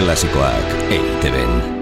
Klasikoak EITB-en.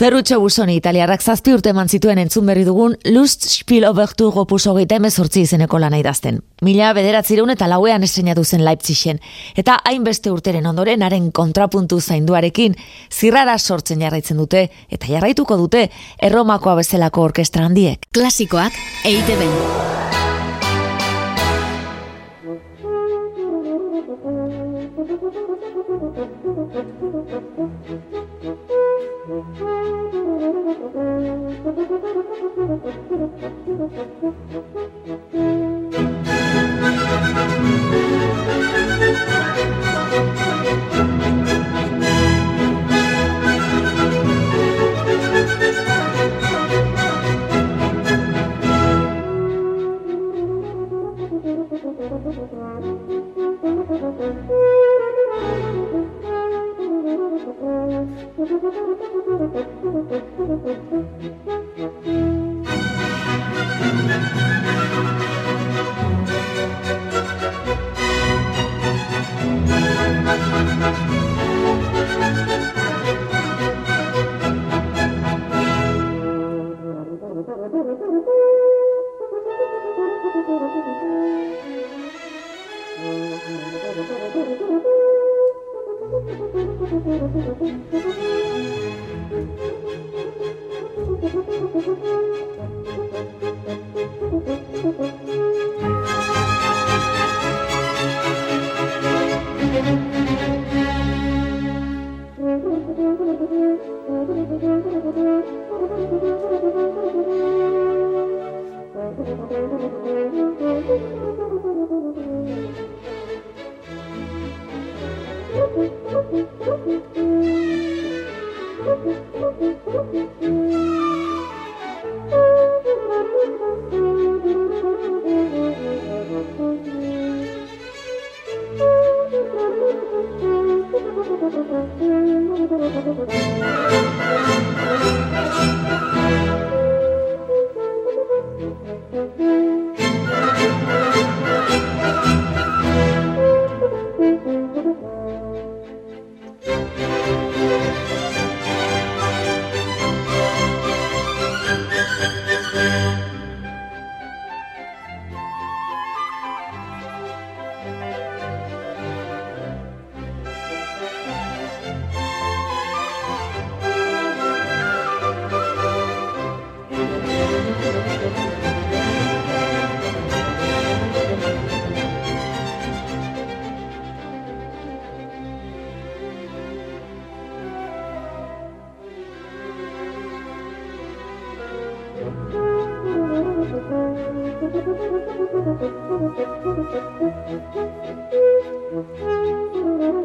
Zerutxe busoni italiarrak zazpi urte eman zituen entzun berri dugun Lust Spiel Obertu gopuz hogeita emezortzi izeneko lana idazten. Mila bederatzireun eta lauean estrenatu zen Leipzigen, eta hainbeste urteren ondoren haren kontrapuntu zainduarekin zirrara sortzen jarraitzen dute eta jarraituko dute erromakoa bezalako orkestra handiek. Klasikoak EITB. Thank you. Thank you.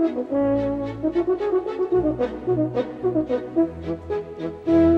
Thank you.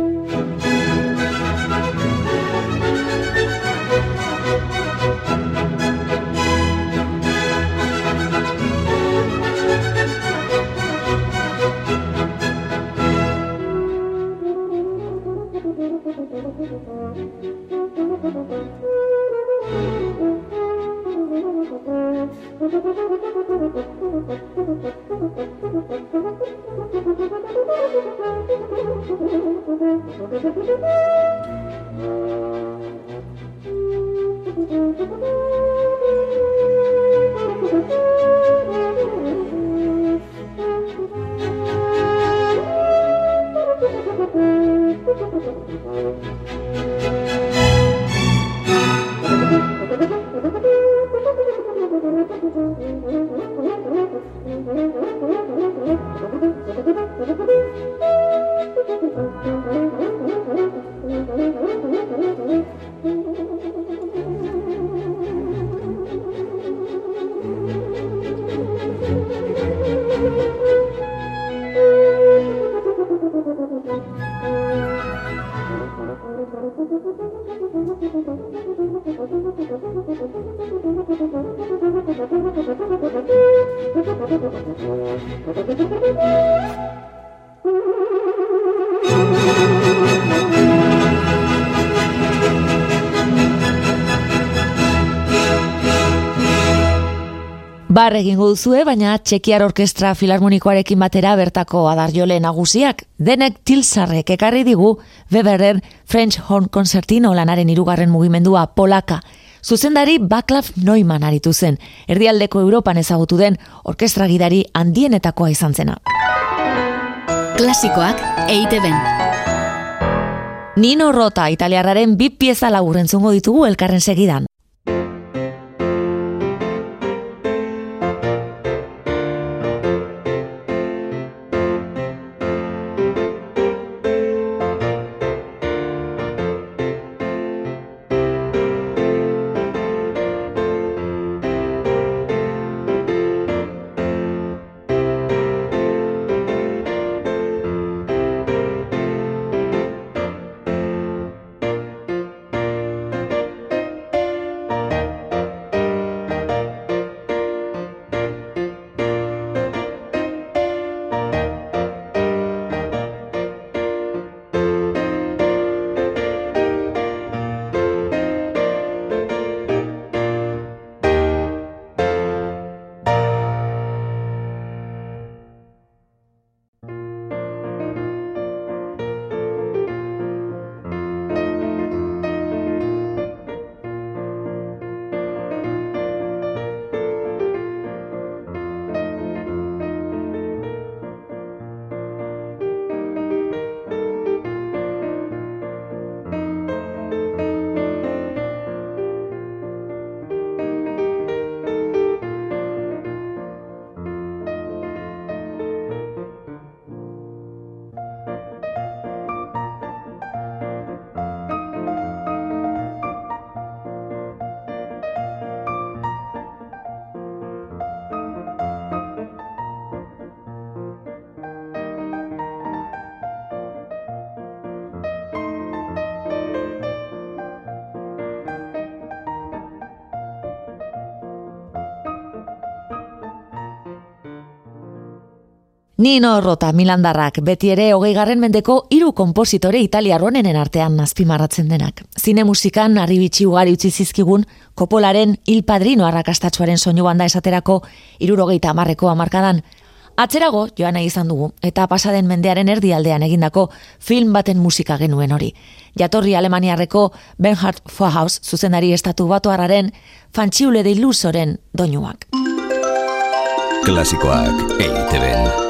Bar egingo duzue, baina Txekiar Orkestra Filarmonikoarekin batera bertako adarjole nagusiak, denek tilsarrek ekarri digu Weberren French Horn Concertino lanaren irugarren mugimendua polaka. Zuzendari Baklav Neumann aritu zen, erdialdeko Europan ezagutu den orkestra gidari handienetakoa izan zena. Klasikoak EITB-en. Nino Rota italiarraren bi pieza laburrentzungo ditugu elkarren segidan. Nino Rota Milandarrak beti ere hogei garren mendeko hiru kompositore italiar artean nazpimarratzen denak. Zine musikan arribitsi ugari utzi zizkigun Kopolaren Il Padrino arrakastatsuaren soinu banda esaterako irurogeita amarreko amarkadan. Atzerago joan nahi izan dugu eta pasaden mendearen erdialdean egindako film baten musika genuen hori. Jatorri Alemaniarreko Bernhard Fohaus zuzendari estatu batu harraren fantxiule de ilusoren doinuak. Klasikoak EITB-en.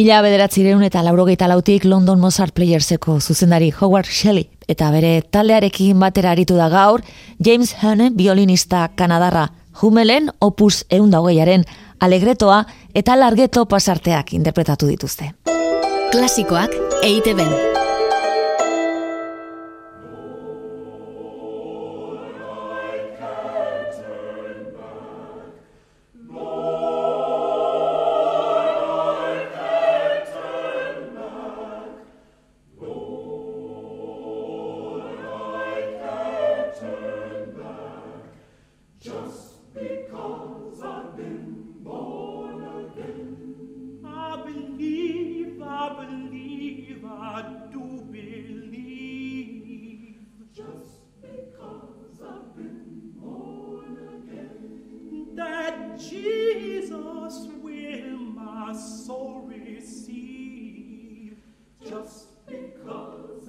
Mila bederatzireun eta laurogeita lautik London Mozart Playerseko zuzendari Howard Shelley eta bere taldearekin batera aritu da gaur James Hane violinista kanadarra Humelen opus eundageiaren alegretoa eta largeto pasarteak interpretatu dituzte. Klasikoak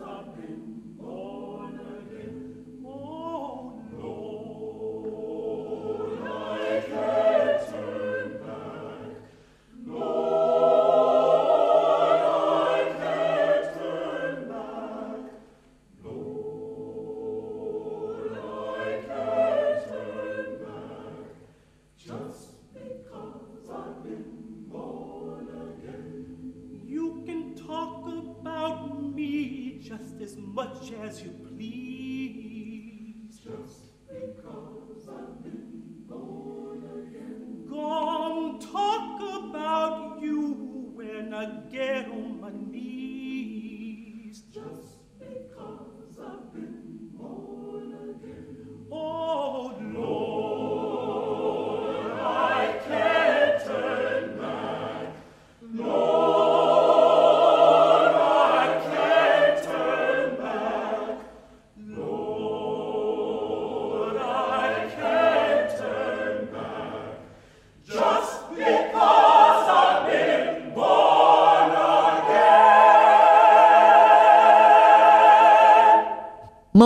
Something more. Oh.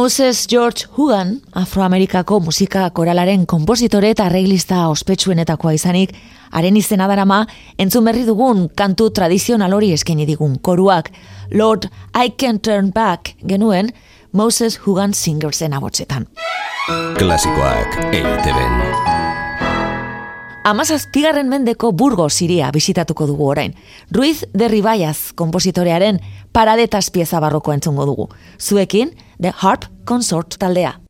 Moses George Hugan, afroamerikako musika koralaren kompositore eta arreglista ospetsuenetakoa izanik, haren izena darama, entzun berri dugun kantu tradizional hori eskaini digun koruak, Lord I Can Turn Back genuen, Moses Hugan Singersen abotzetan. Klasikoak eiteben. Amazazpigarren mendeko Burgo Siria bisitatuko dugu orain. Ruiz de Ribaiaz kompositorearen paradetas pieza barroko entzungo dugu. Zuekin, The Harp Consort taldea.